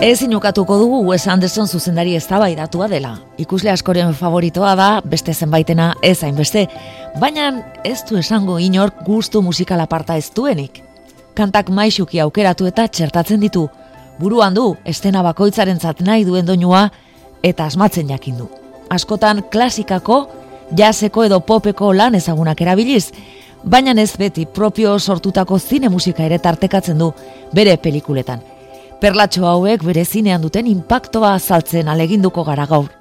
Ez inukatuko dugu Wes Anderson zuzendari eztabaidatua dela. Ikusle askoren favoritoa da, beste zenbaitena ez hainbeste, baina ez du esango inork gustu musikal aparta ez duenik. Kantak maixuki aukeratu eta txertatzen ditu, buruan du, estena bakoitzaren nahi duen doinua eta asmatzen jakin du. Askotan klasikako, jaseko edo popeko lan ezagunak erabiliz, baina ez beti propio sortutako zine musika ere tartekatzen du bere pelikuletan. Perlatxo hauek bere zinean duten impactoa azaltzen aleginduko gara gaur.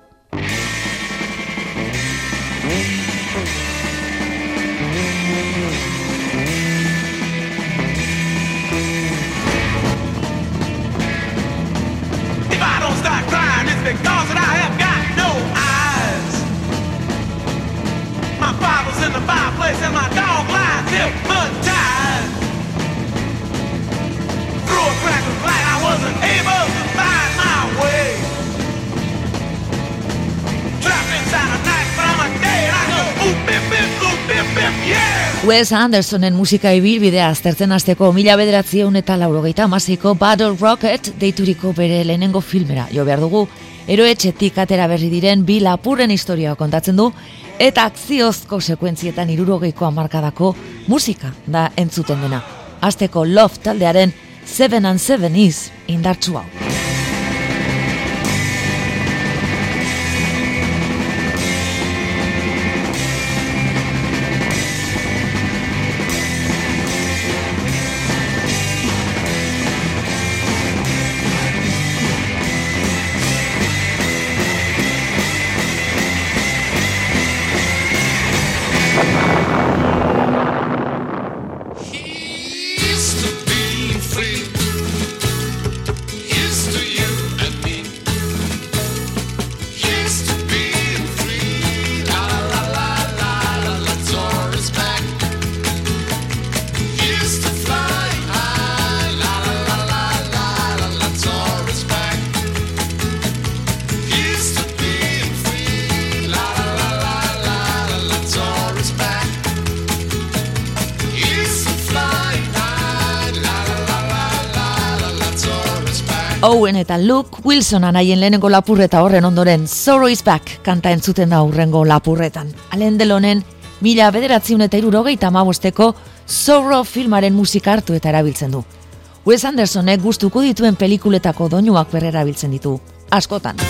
Wes Andersonen musika ibilbidea aztertzen azteko mila bederatzieun eta laurogeita amaziko Battle Rocket deituriko bere lehenengo filmera. Jo behar dugu, eroetxetik atera berri diren bi lapurren historia kontatzen du, eta akziozko sekuentzietan irurogeiko amarkadako musika da entzuten dena. Azteko Love taldearen Seven and Seven is indartsu hau. Eta Luke Wilson anaien lehenengo lapurreta horren ondoren Sorrow is Back kanta entzuten da urrengo lapurretan. Alen delonen, mila bederatziun eta irurogeita mabosteko Sorrow filmaren musika hartu eta erabiltzen du. Wes Andersonek gustuko dituen pelikuletako doinuak berrera biltzen ditu. Askotan.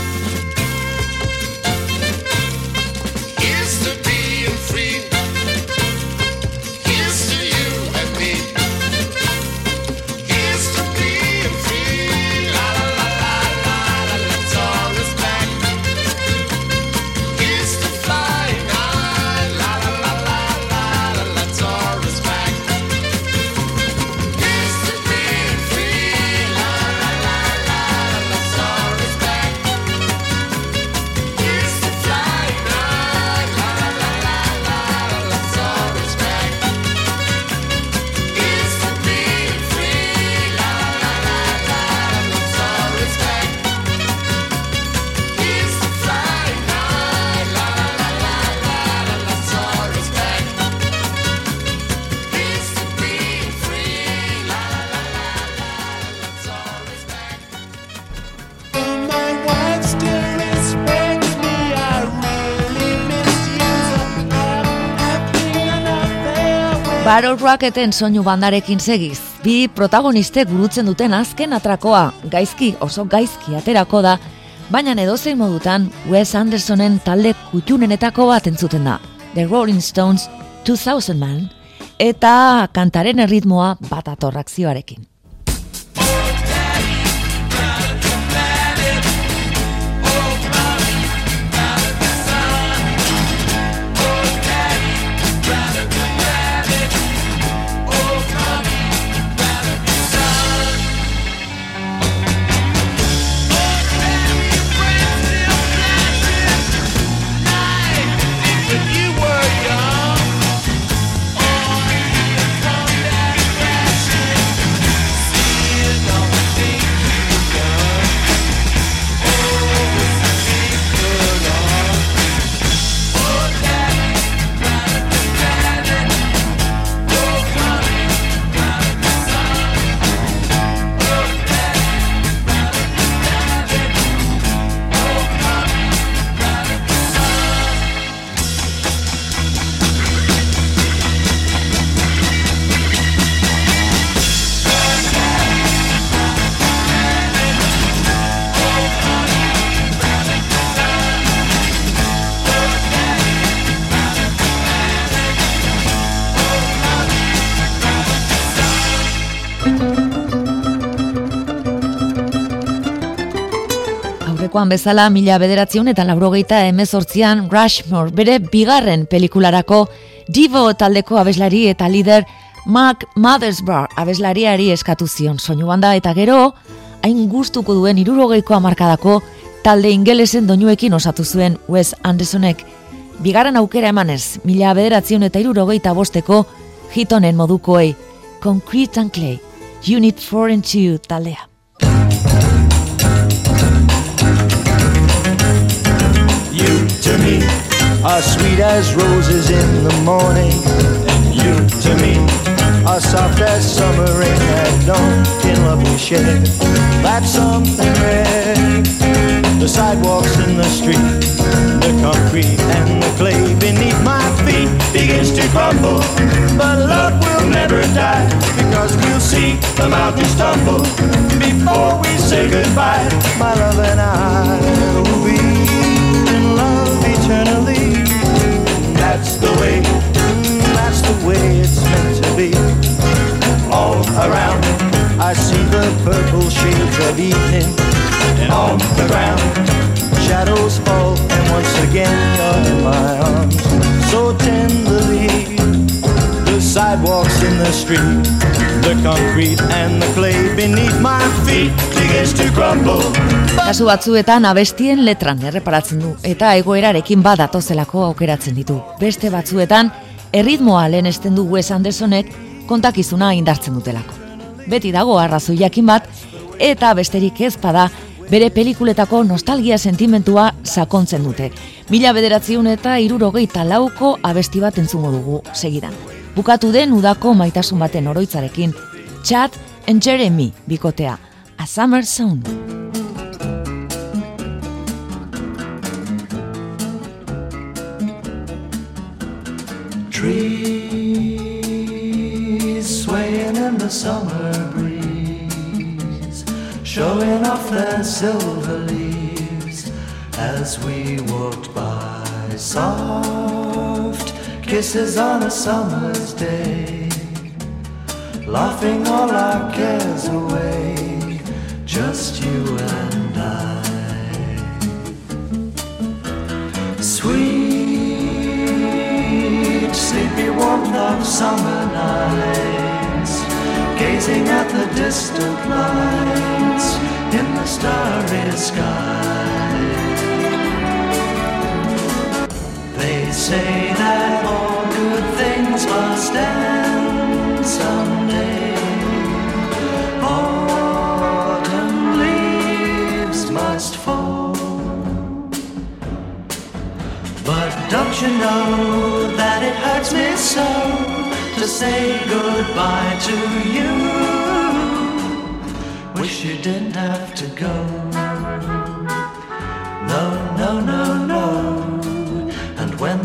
Battle Rocketen soinu bandarekin segiz. Bi protagoniste gurutzen duten azken atrakoa, gaizki oso gaizki aterako da, baina edozein modutan Wes Andersonen talde kutxunenetako bat entzuten da. The Rolling Stones 2000 Man, eta kantaren erritmoa bat atorrak aurrekoan bezala mila bederatzion eta laurogeita emezortzian Rushmore bere bigarren pelikularako Divo taldeko abeslari eta lider Mark Mothersbaugh abeslariari eskatu zion soinu banda eta gero hain gustuko duen irurogeiko amarkadako talde ingelesen doinuekin osatu zuen Wes Andersonek. Bigarren aukera emanez, mila bederatzion eta irurogeita bosteko hitonen modukoei, Concrete and Clay, Unit 4 and 2 taldea. To me are sweet as roses in the morning, and you to me are soft as summer rain at dawn. In love we share, that's something rare. The sidewalks in the street, the concrete and the clay beneath my feet begins to crumble, but love will never die because we'll see the mountains tumble before we say goodbye. My love and I will be in love. That's the way, mm, that's the way it's meant to be. All around, I see the purple shades of evening, and on the ground, shadows fall, and once again you're in my arms, so tenderly. The sidewalks in the street, the concrete and the clay beneath my feet begins to crumble. Kasu batzuetan abestien letran erreparatzen du eta egoerarekin badatozelako aukeratzen ditu. Beste batzuetan erritmoa lehenesten du Wes Andersonek kontakizuna indartzen dutelako. Beti dago arrazoi jakin bat eta besterik ez bada bere pelikuletako nostalgia sentimentua sakontzen dute. Mila bederatziun eta irurogeita lauko abesti bat entzungo dugu segidan. Bukatu den udako maitasun baten oroitzarekin, Chad and Jeremy bikotea, A Summer Song. Trees swaying in the summer breeze, showing off their silver leaves as we walked by. Soft kisses on a summer's day, laughing all our cares away, just you and I. Sweet, sleepy warmth of summer nights, gazing at the distant lights in the starry sky. Say that all good things must end someday. Autumn leaves must fall. But don't you know that it hurts me so to say goodbye to you? Wish you didn't have to go.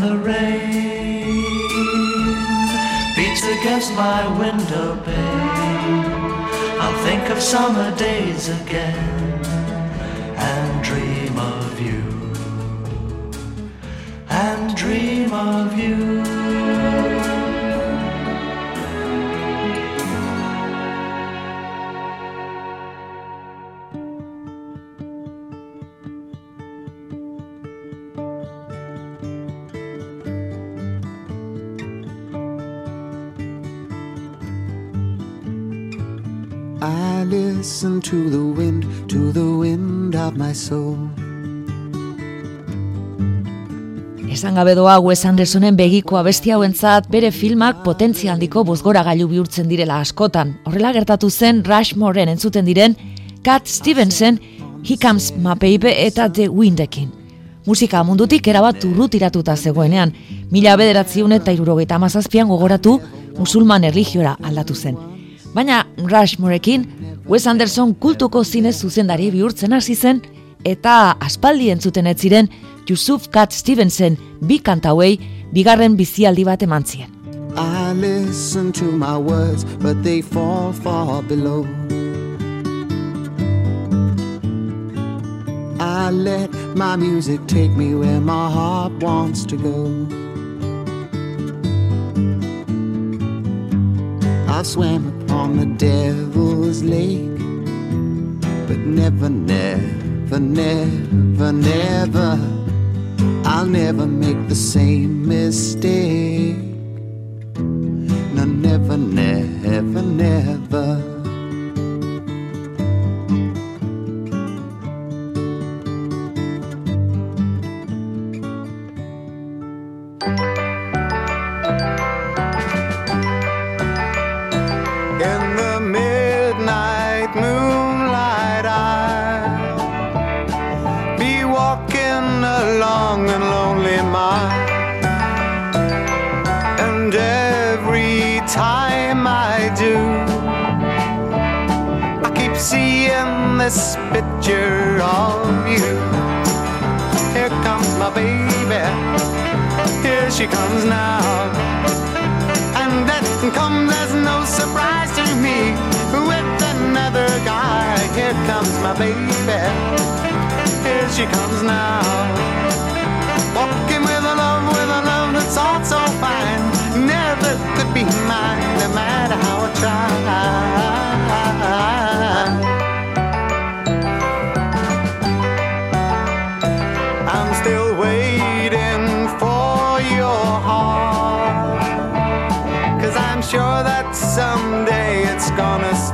The rain. Beats against my window pane, I'll think of summer days again and dream of you. And dream of you. To the wind, to the wind of my soul. Esan gabe doa Wes Andersonen begiko abesti hauentzat bere filmak potentzia handiko bozgora gailu bihurtzen direla askotan. Horrela gertatu zen Rushmoreen entzuten diren Cat Stevenson, He Comes My Baby eta The Windekin. Musika mundutik erabat urrutiratuta zegoenean, mila bederatziun eta irurogeita amazazpian gogoratu musulman erligiora aldatu zen. Baina Rushmorekin, Wes Anderson kultuko zine zuzendari bihurtzen hasi zen eta aspaldi entzuten ez ziren Yusuf Cat Stevenson bi kantauei bigarren bizialdi bat eman zien. I listen to my words, but they fall far below. I let my music take me where my heart wants to go. I've swam upon the devil's lake, but never never, never, never, I'll never make the same mistake. No, never, never, never. She comes now. And that comes as no surprise to me. With another guy, here comes my baby, here she comes now. Walking with a love, with a love that's all so fine. Never could be mine, no matter how I try.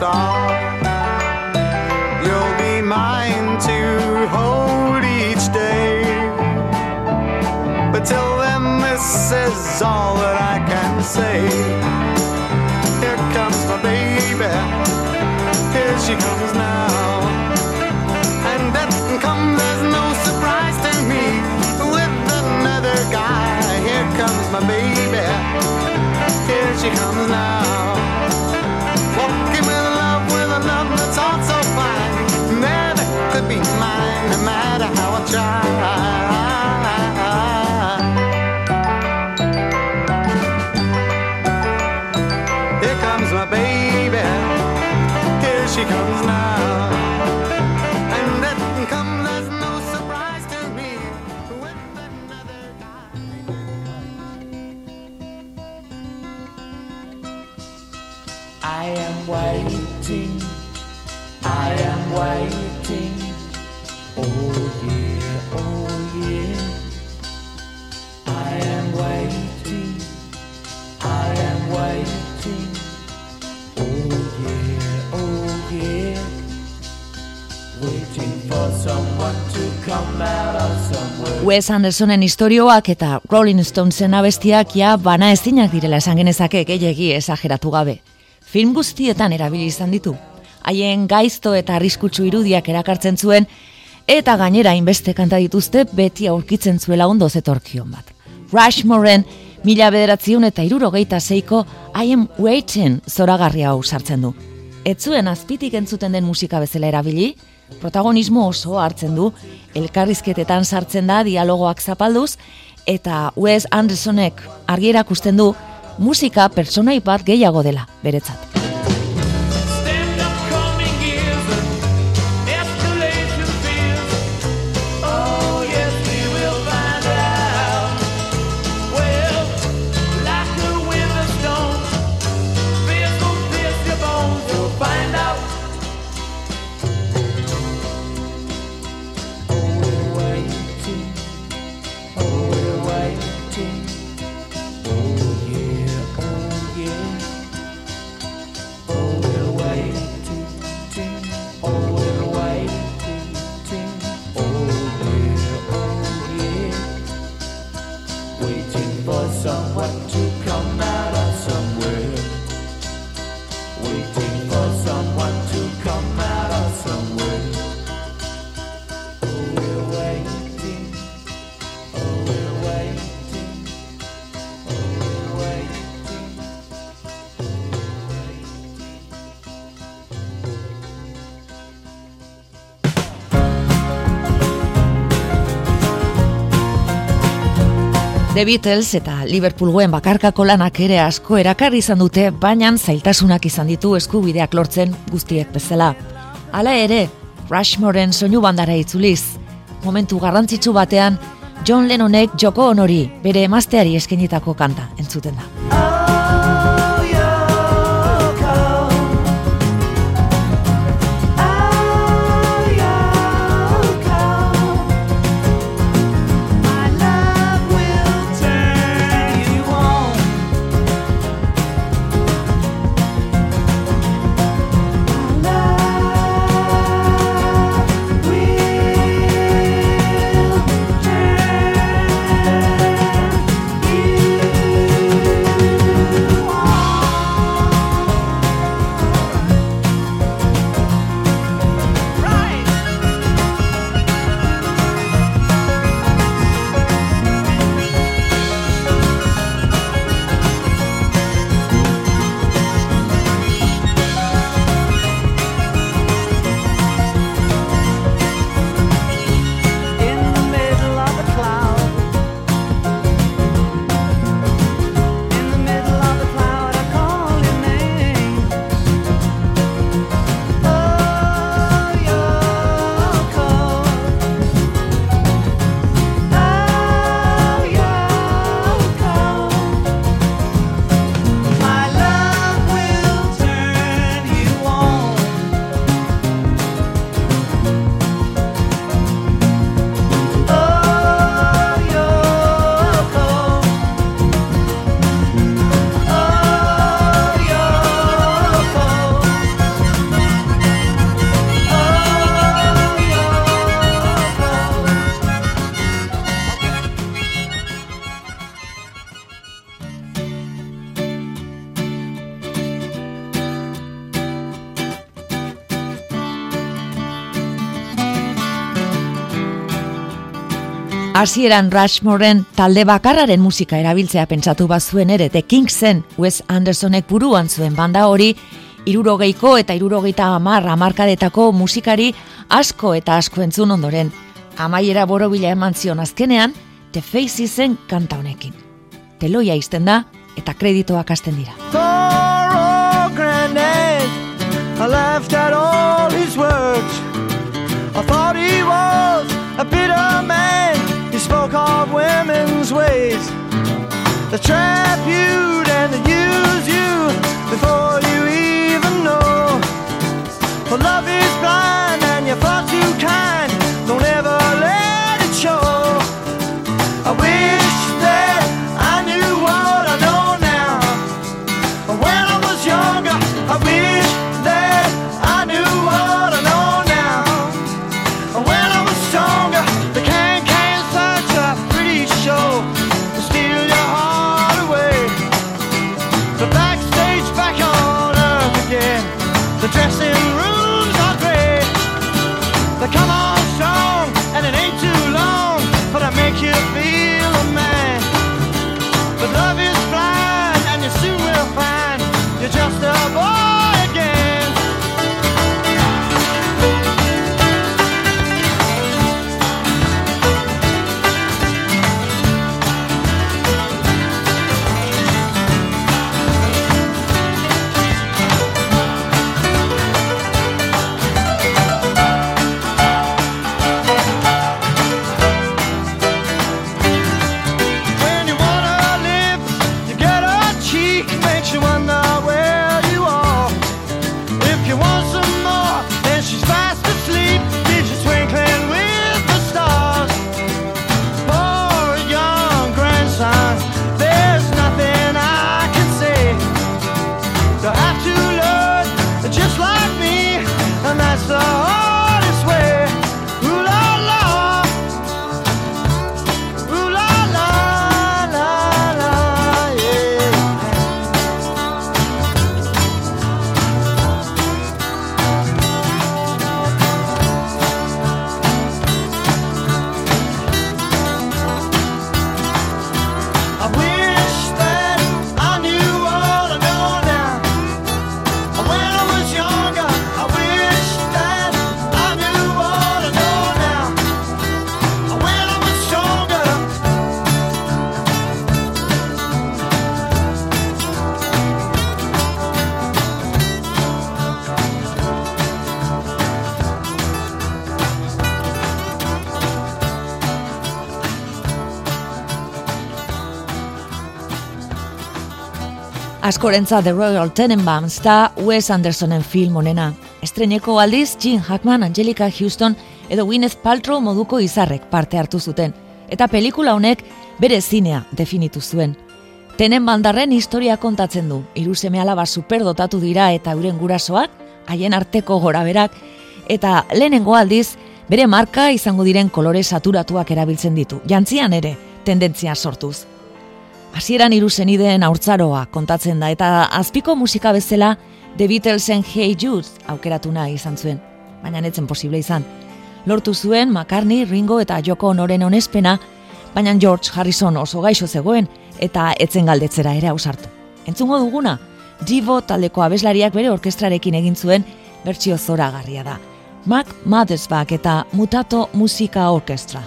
Gonna. You'll be mine to hold each day. But till then, this is all that I can say. Here comes my baby, here she comes now. And that comes as no surprise to me. With another guy, here comes my baby here she comes now. Mine, no matter how I try. Here comes my baby, here she comes now. I am waiting, I am waiting. Wes Andersonen historioak eta Rolling Stonesen abestiak ja bana ezinak direla esan genezake gehiegi esageratu gabe film guztietan erabili izan ditu. Haien gaizto eta arriskutsu irudiak erakartzen zuen, eta gainera inbeste kanta dituzte beti aurkitzen zuela ondo zetorkion bat. Rushmoren mila bederatziun eta irurogeita zeiko haien waiting zoragarria hau sartzen du. Etzuen azpitik entzuten den musika bezala erabili, protagonismo oso hartzen du, elkarrizketetan sartzen da dialogoak zapalduz, eta Wes Andersonek argierak usten du, musika pertsonai bat gehiago dela, beretzat. The Beatles eta Liverpoolgoen bakarkako lanak ere asko erakarri izan dute, baina zailtasunak izan ditu eskubideak lortzen guztiek bezala. Hala ere, Rushmoren soinu bandara itzuliz. Momentu garrantzitsu batean, John Lennonek joko honori bere emazteari eskenitako kanta entzuten da. Hasieran Rushmoren talde bakarraren musika erabiltzea pentsatu bazuen ere The Kingsen Wes Andersonek buruan zuen banda hori irurogeiko eta irurogeita amar amarkadetako musikari asko eta asko entzun ondoren. Amaiera borobila eman zion azkenean, The Facesen kanta honekin. Teloia izten da eta kreditoak hasten dira. I laughed at all The trap you and the use you Before Askorentza The Royal Tenenbaums da Wes Andersonen film onena. Estreneko aldiz, Gene Hackman, Angelica Houston edo Gwyneth Paltrow moduko izarrek parte hartu zuten. Eta pelikula honek bere zinea definitu zuen. Tenen bandarren historia kontatzen du. Hiru seme alaba superdotatu dira eta euren gurasoak, haien arteko goraberak, eta lehenengo aldiz, bere marka izango diren kolore saturatuak erabiltzen ditu. Jantzian ere, tendentzia sortuz. Hasieran hiru senideen haurtzaroa kontatzen da eta azpiko musika bezala The Beatlesen Hey Jude aukeratu nahi izan zuen, baina netzen posible izan. Lortu zuen McCartney, Ringo eta Joko Onoren onespena, baina George Harrison oso gaixo zegoen eta etzen galdetzera ere ausartu. Entzungo duguna, Divo taldeko abeslariak bere orkestrarekin egin zuen bertsio zoragarria da. Mac Mothersback eta Mutato Musika Orkestra.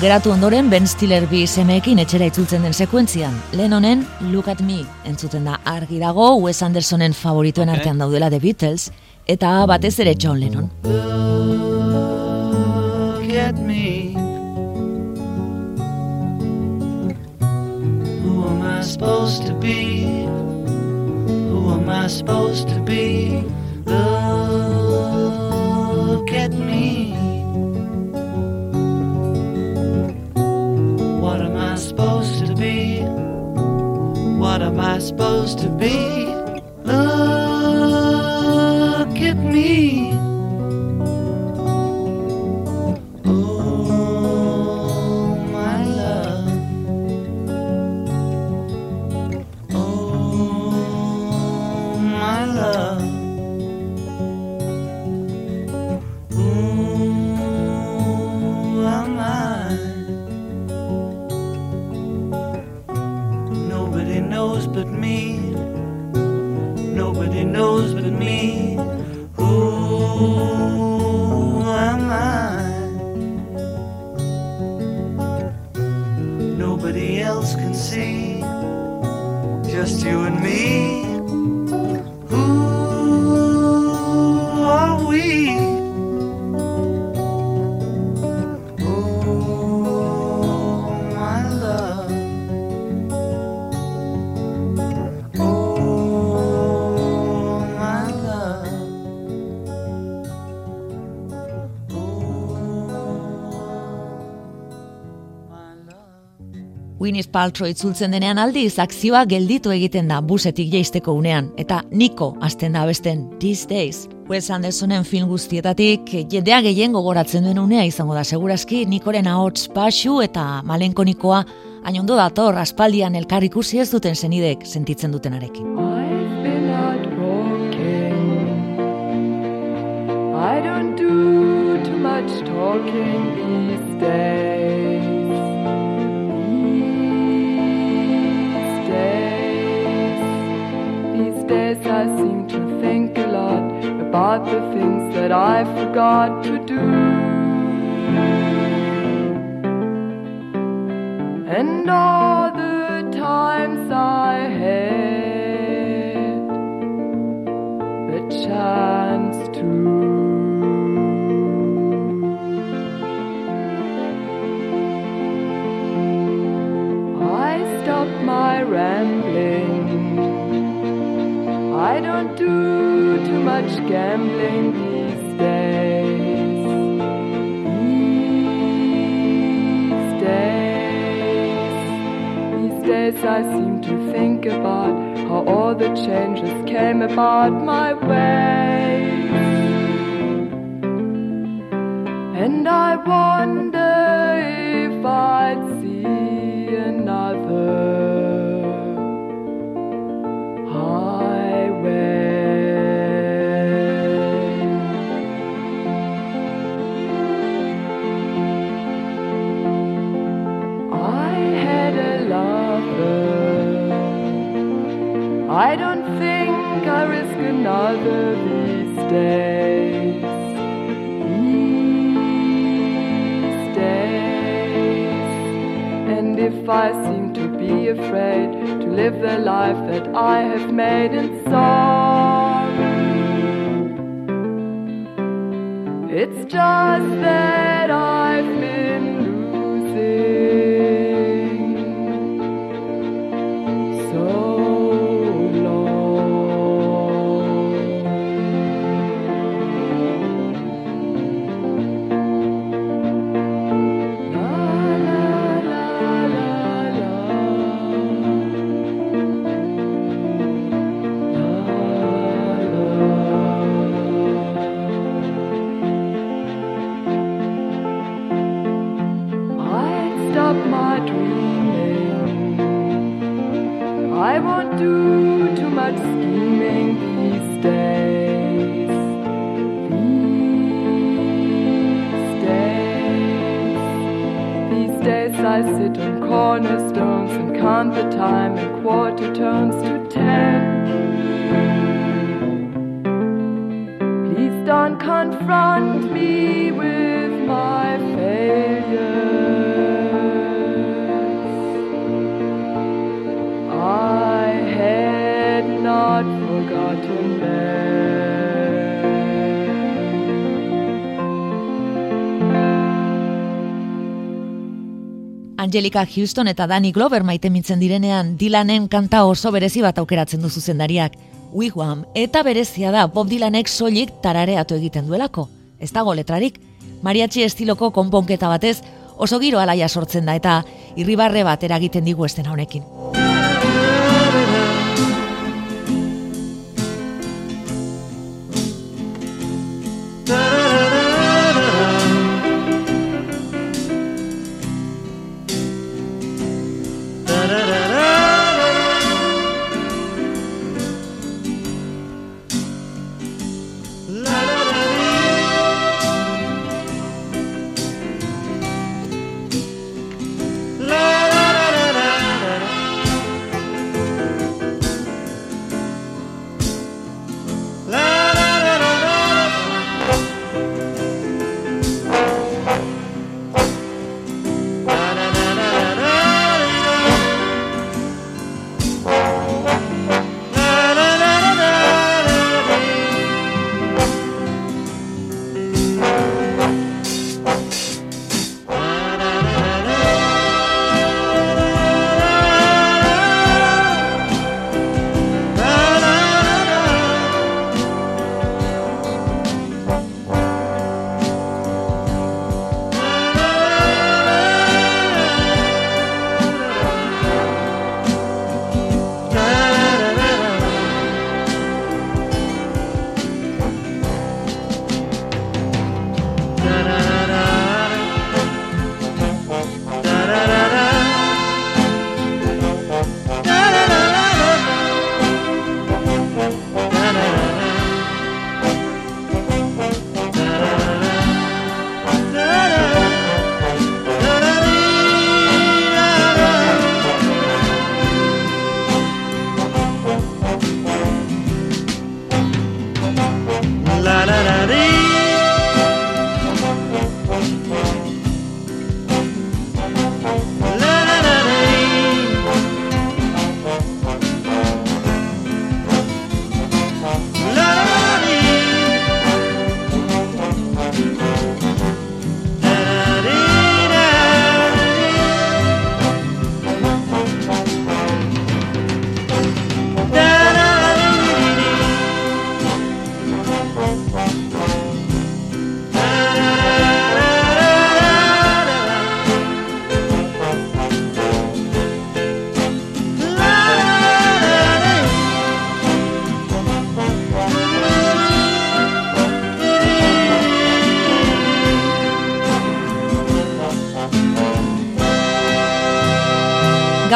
Geratu ondoren Ben Stiller bi semeekin etxera itzultzen den sekuentzian. Lennonen Look at Me entzuten da argi dago Wes Andersonen favorituen artean daudela The Beatles eta batez ere John Lennon. Look at me. Who am I supposed to be? Who am I supposed to be? Look at me. What am I supposed to be? Look at me. Winnie Paltrow itzultzen denean aldiz akzioa gelditu egiten da busetik jeisteko unean eta Niko hasten da besten These Days. Wes Andersonen film guztietatik jendea gehien gogoratzen duen unea izango da segurazki Nikoren ahots pasu eta malenkonikoa ondo dator aspaldian elkar ikusi ez duten senidek sentitzen dutenarekin. I don't do too much talking these days. I seem to think a lot about the things that I forgot to do. And all the times I had the chance to. Much gambling these days. These days, these days I seem to think about how all the changes came about my way. And I wonder if I'd if I seem to be afraid to live the life that I have made in song, it's just that Angelica Houston eta Danny Glover maite mintzen direnean Dylanen kanta oso berezi bat aukeratzen du zuzendariak. Wigwam eta berezia da Bob Dylanek soilik tarareatu egiten duelako. Ez dago letrarik, mariachi estiloko konponketa batez oso giro alaia sortzen da eta irribarre bat eragiten digu estena honekin.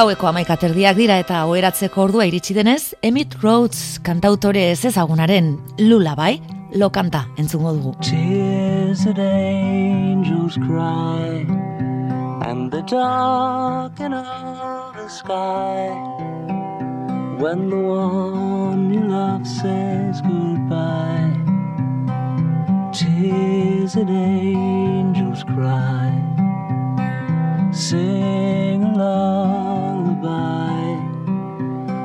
Gaueko amaika terdiak dira eta oheratzeko ordua iritsi denez, Emmett Rhodes kantautore ez ezagunaren lula bai, lo kanta entzungo dugu. Tears that angels cry And the darkening of the sky. When the one you love says goodbye Tears that angels cry. Sing a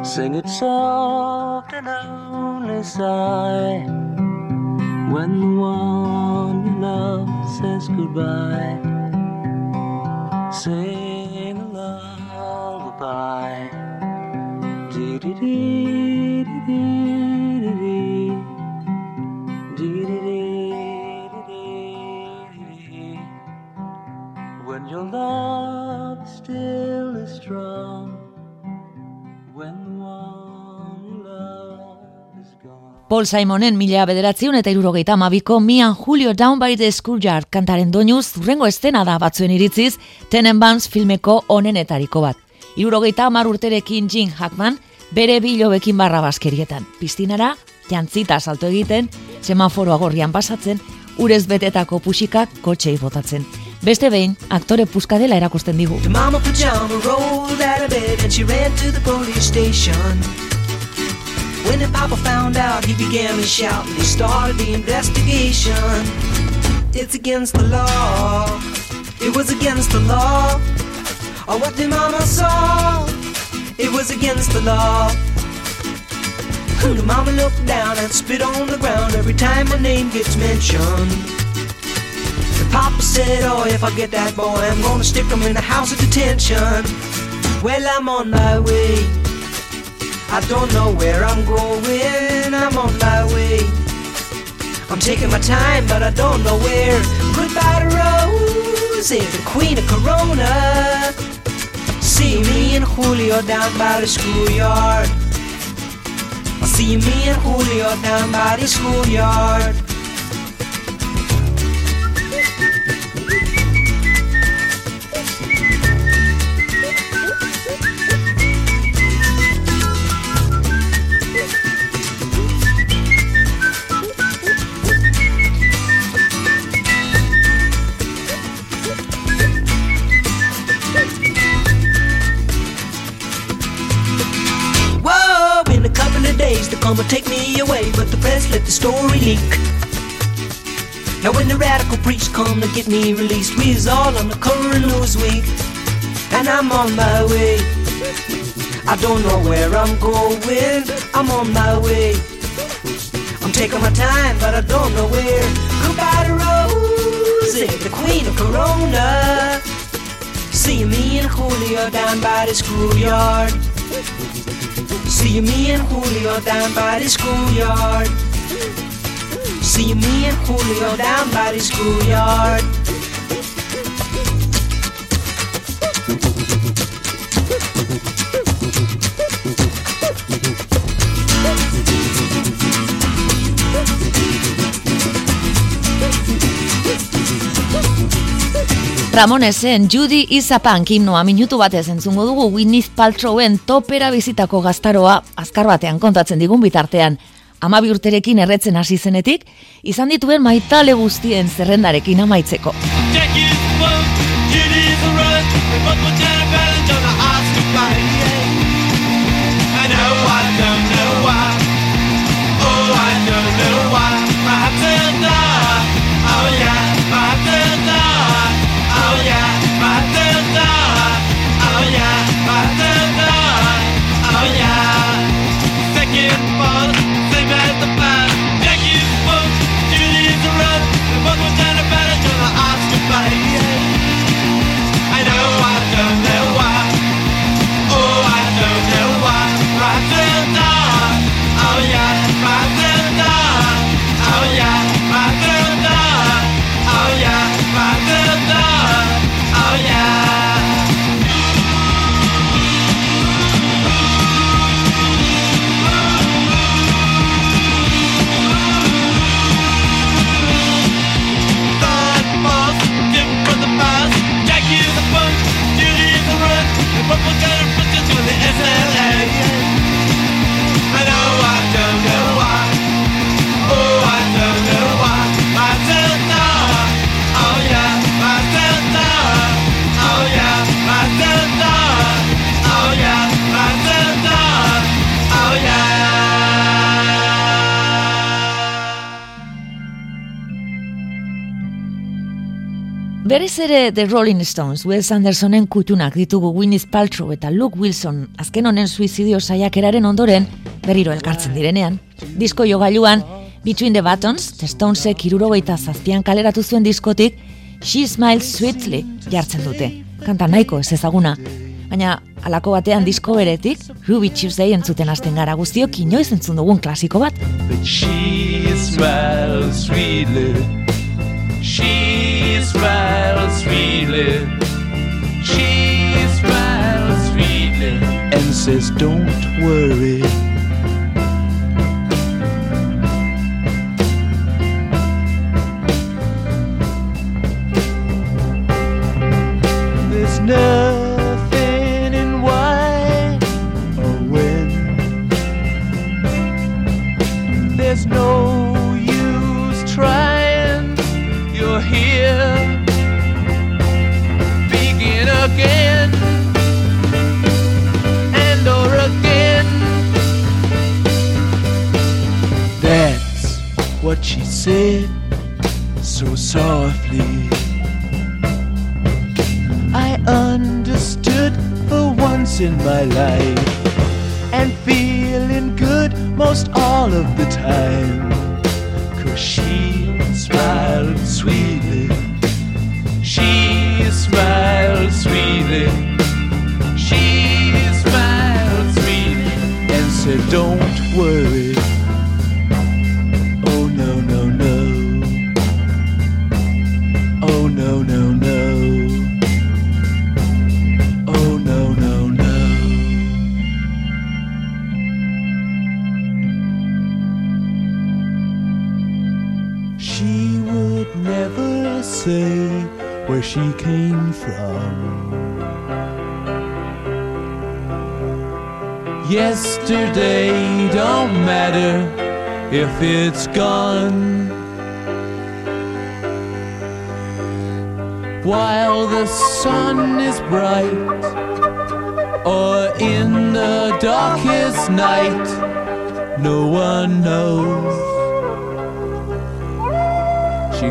Sing it soft and only sigh when the one you love says goodbye. Sing a lullaby. Dee dee dee dee dee Paul Simonen mila bederatziun eta irurogeita amabiko Mian Julio Down by the Schoolyard kantaren doinuz zurrengo estena da batzuen iritziz Tenenbaums filmeko onenetariko bat. Irurogeita amar urterekin Jim Hackman bere bilobekin barra baskerietan. Piztinara, jantzita salto egiten, semaforo agorrian pasatzen, urez betetako puxikak kotxei botatzen. Beste behin, aktore puska dela erakusten digu. When the papa found out, he began to shout and he started the investigation. It's against the law. It was against the law. Or what the mama saw. It was against the law. The mama looked down and spit on the ground every time my name gets mentioned. The papa said, oh, if I get that boy, I'm gonna stick him in the house of detention. Well, I'm on my way. I don't know where I'm going, I'm on my way. I'm taking my time, but I don't know where. Goodbye to Rose, the queen of Corona. See me and Julio down by the schoolyard. See me and Julio down by the schoolyard. Come and take me away, but the press let the story leak. Now when the radical preach come to get me released, we all on the current news week, and I'm on my way. I don't know where I'm going, I'm on my way. I'm taking my time, but I don't know where. Goodbye to Rosie, the queen of Corona. See me and Julio down by the schoolyard. See me and Julio down by the schoolyard. See me and Julio down by the schoolyard. Ramonesen Judy Izapunk himnoa minutu batez entzungo dugu Winnie Paltrowen topera bizitako gaztaroa azkar batean kontatzen digun bitartean. Ama urterekin erretzen hasi zenetik, izan dituen maitale guztien zerrendarekin amaitzeko. The Rolling Stones, Wes Andersonen kutunak ditugu Winnie Paltrow eta Luke Wilson azken honen suizidio saiakeraren ondoren berriro elkartzen direnean. Disko jogailuan, Between the Buttons, The Stonesek irurogeita zazpian kaleratu zuen diskotik, She Smiles Sweetly jartzen dute. Kanta nahiko ez ezaguna. Baina alako batean disko beretik, Ruby Tuesday entzuten hasten gara guztiok inoiz entzun dugun klasiko bat. But she smiles sweetly She smiles sweetly. She smiles sweetly and says, Don't worry.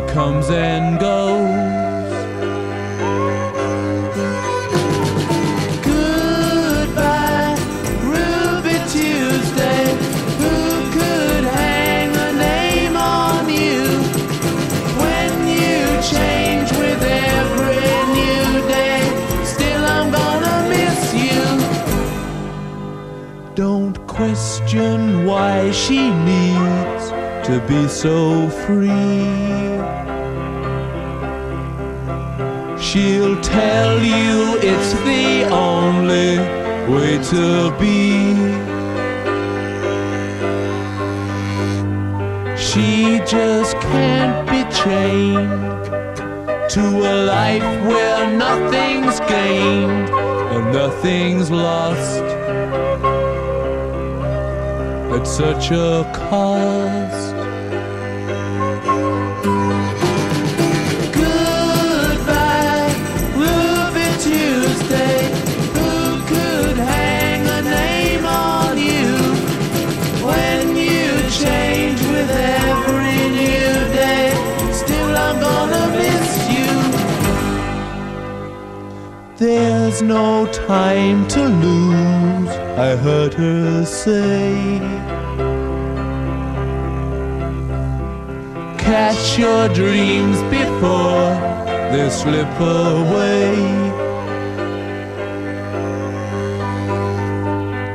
Comes and goes. Goodbye, Ruby Tuesday. Who could hang a name on you when you change with every new day? Still, I'm gonna miss you. Don't question why she needs to be so free. She'll tell you it's the only way to be. She just can't be chained to a life where nothing's gained and nothing's lost at such a cost. No time to lose, I heard her say. Catch your dreams before they slip away.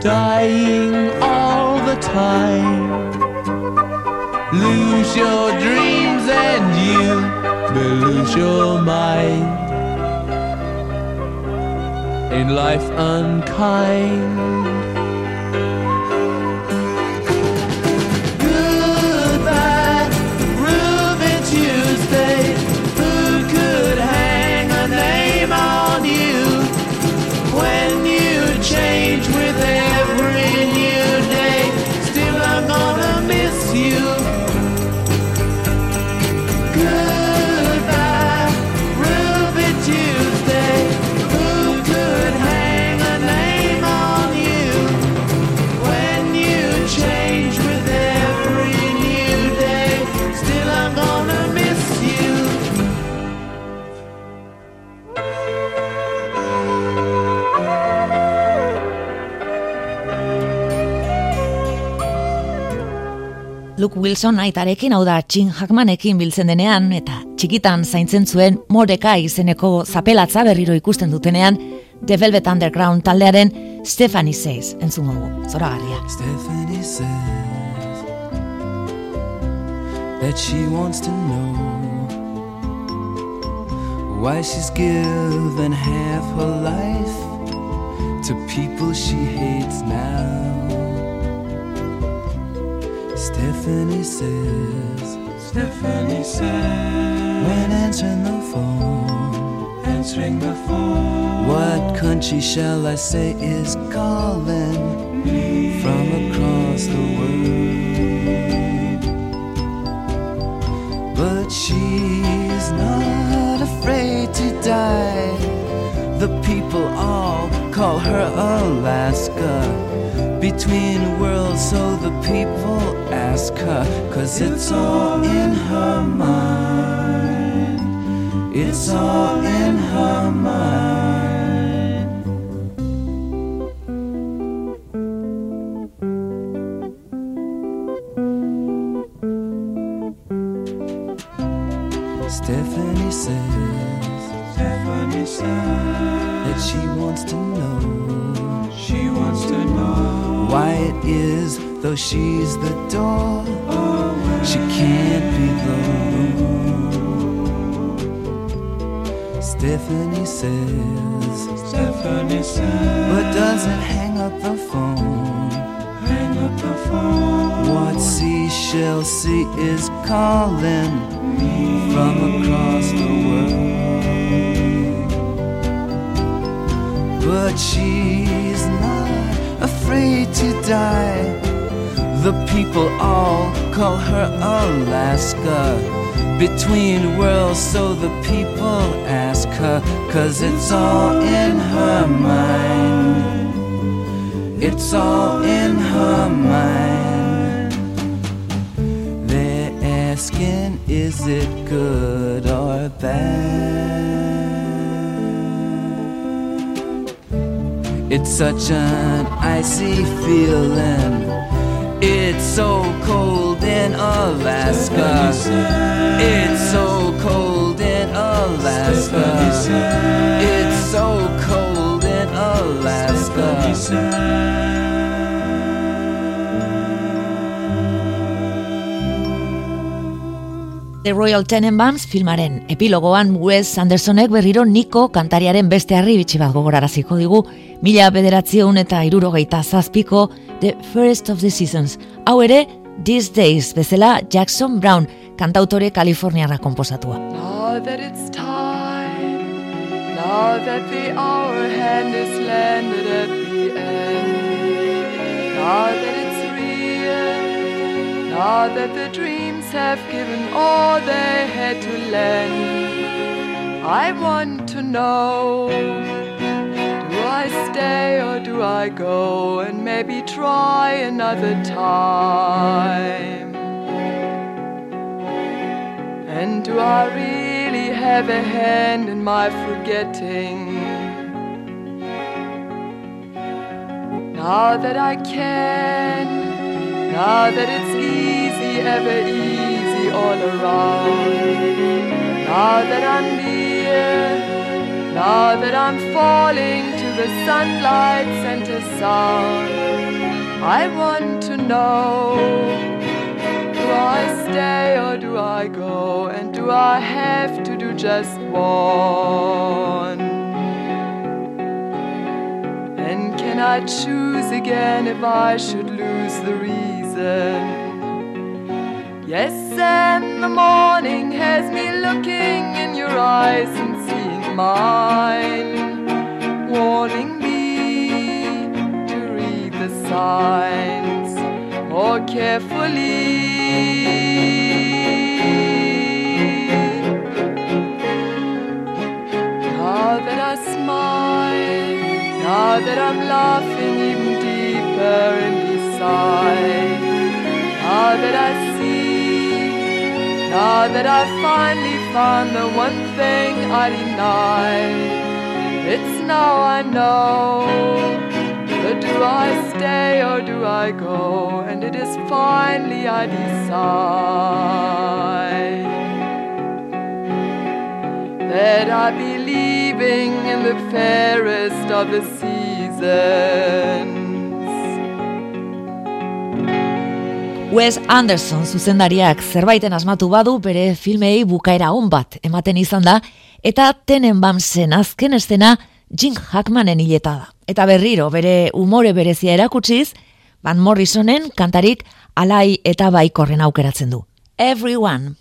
Dying all the time. Lose your dreams and you may lose your mind. In life unkind. Luke Wilson aitarekin hau da Jim Hackmanekin biltzen denean eta txikitan zaintzen zuen Moreka izeneko zapelatza berriro ikusten dutenean The Velvet Underground taldearen Stephanie Says entzungo dugu, zoragarria. Stephanie says that she wants to know why she's given half her life to people she hates now. Stephanie says, Stephanie says, when answering the phone, answering the phone, what country shall I say is calling me from across the world? But she's not afraid to die. The people all call her Alaska. Between worlds, so the people ask her, cause it's all in her mind. It's all in her mind. Though she's the door, she can't be the room. Stephanie says, Stephanie says, but doesn't hang up the phone. Hang up the phone. What seashell sea is calling me from across the world. But she's not afraid to die. The people all call her Alaska. Between worlds, so the people ask her, cause it's all in her mind. It's all in her mind. They're asking, is it good or bad? It's such an icy feeling. It's so cold in Alaska. It's so cold in Alaska. It's so cold in Alaska. The Royal Tenenbaums filmaren epilogoan Wes Andersonek berriro Niko kantariaren beste harri bitxi bat gogoraraziko digu, mila bederatzion eta irurogeita zazpiko The First of the Seasons. Hau ere, These Days, bezala Jackson Brown, kantautore Kaliforniarra komposatua. Now that it's time, now that the hour hand is landed at the end, now that it's real, now that the dreams have given all they had to lend, I want to know. Do I stay or do I go and maybe try another time? And do I really have a hand in my forgetting? Now that I can, now that it's easy, ever easy all around, now that I'm near, now that I'm falling to the sunlight center sound, I want to know. Do I stay or do I go? And do I have to do just one? And can I choose again if I should lose the reason? Yes, and the morning has me looking in your eyes and seeing mine, warning me to read the signs more carefully. Now that I smile, now that I'm laughing even deeper and beside, now that I see, now that I've finally found the one thing I denied, it's now I know. But do I stay or do I go? And it is finally I decide that I be leaving in the fairest of the seasons. Wes Anderson zuzendariak zerbaiten asmatu badu bere filmei bukaera on bat ematen izan da, eta Tenenbaumsen azken estena Jim Hackmanen hileta da. Eta berriro bere umore berezia erakutsiz, Van Morrisonen kantarik alai eta baikorren aukeratzen du. Everyone.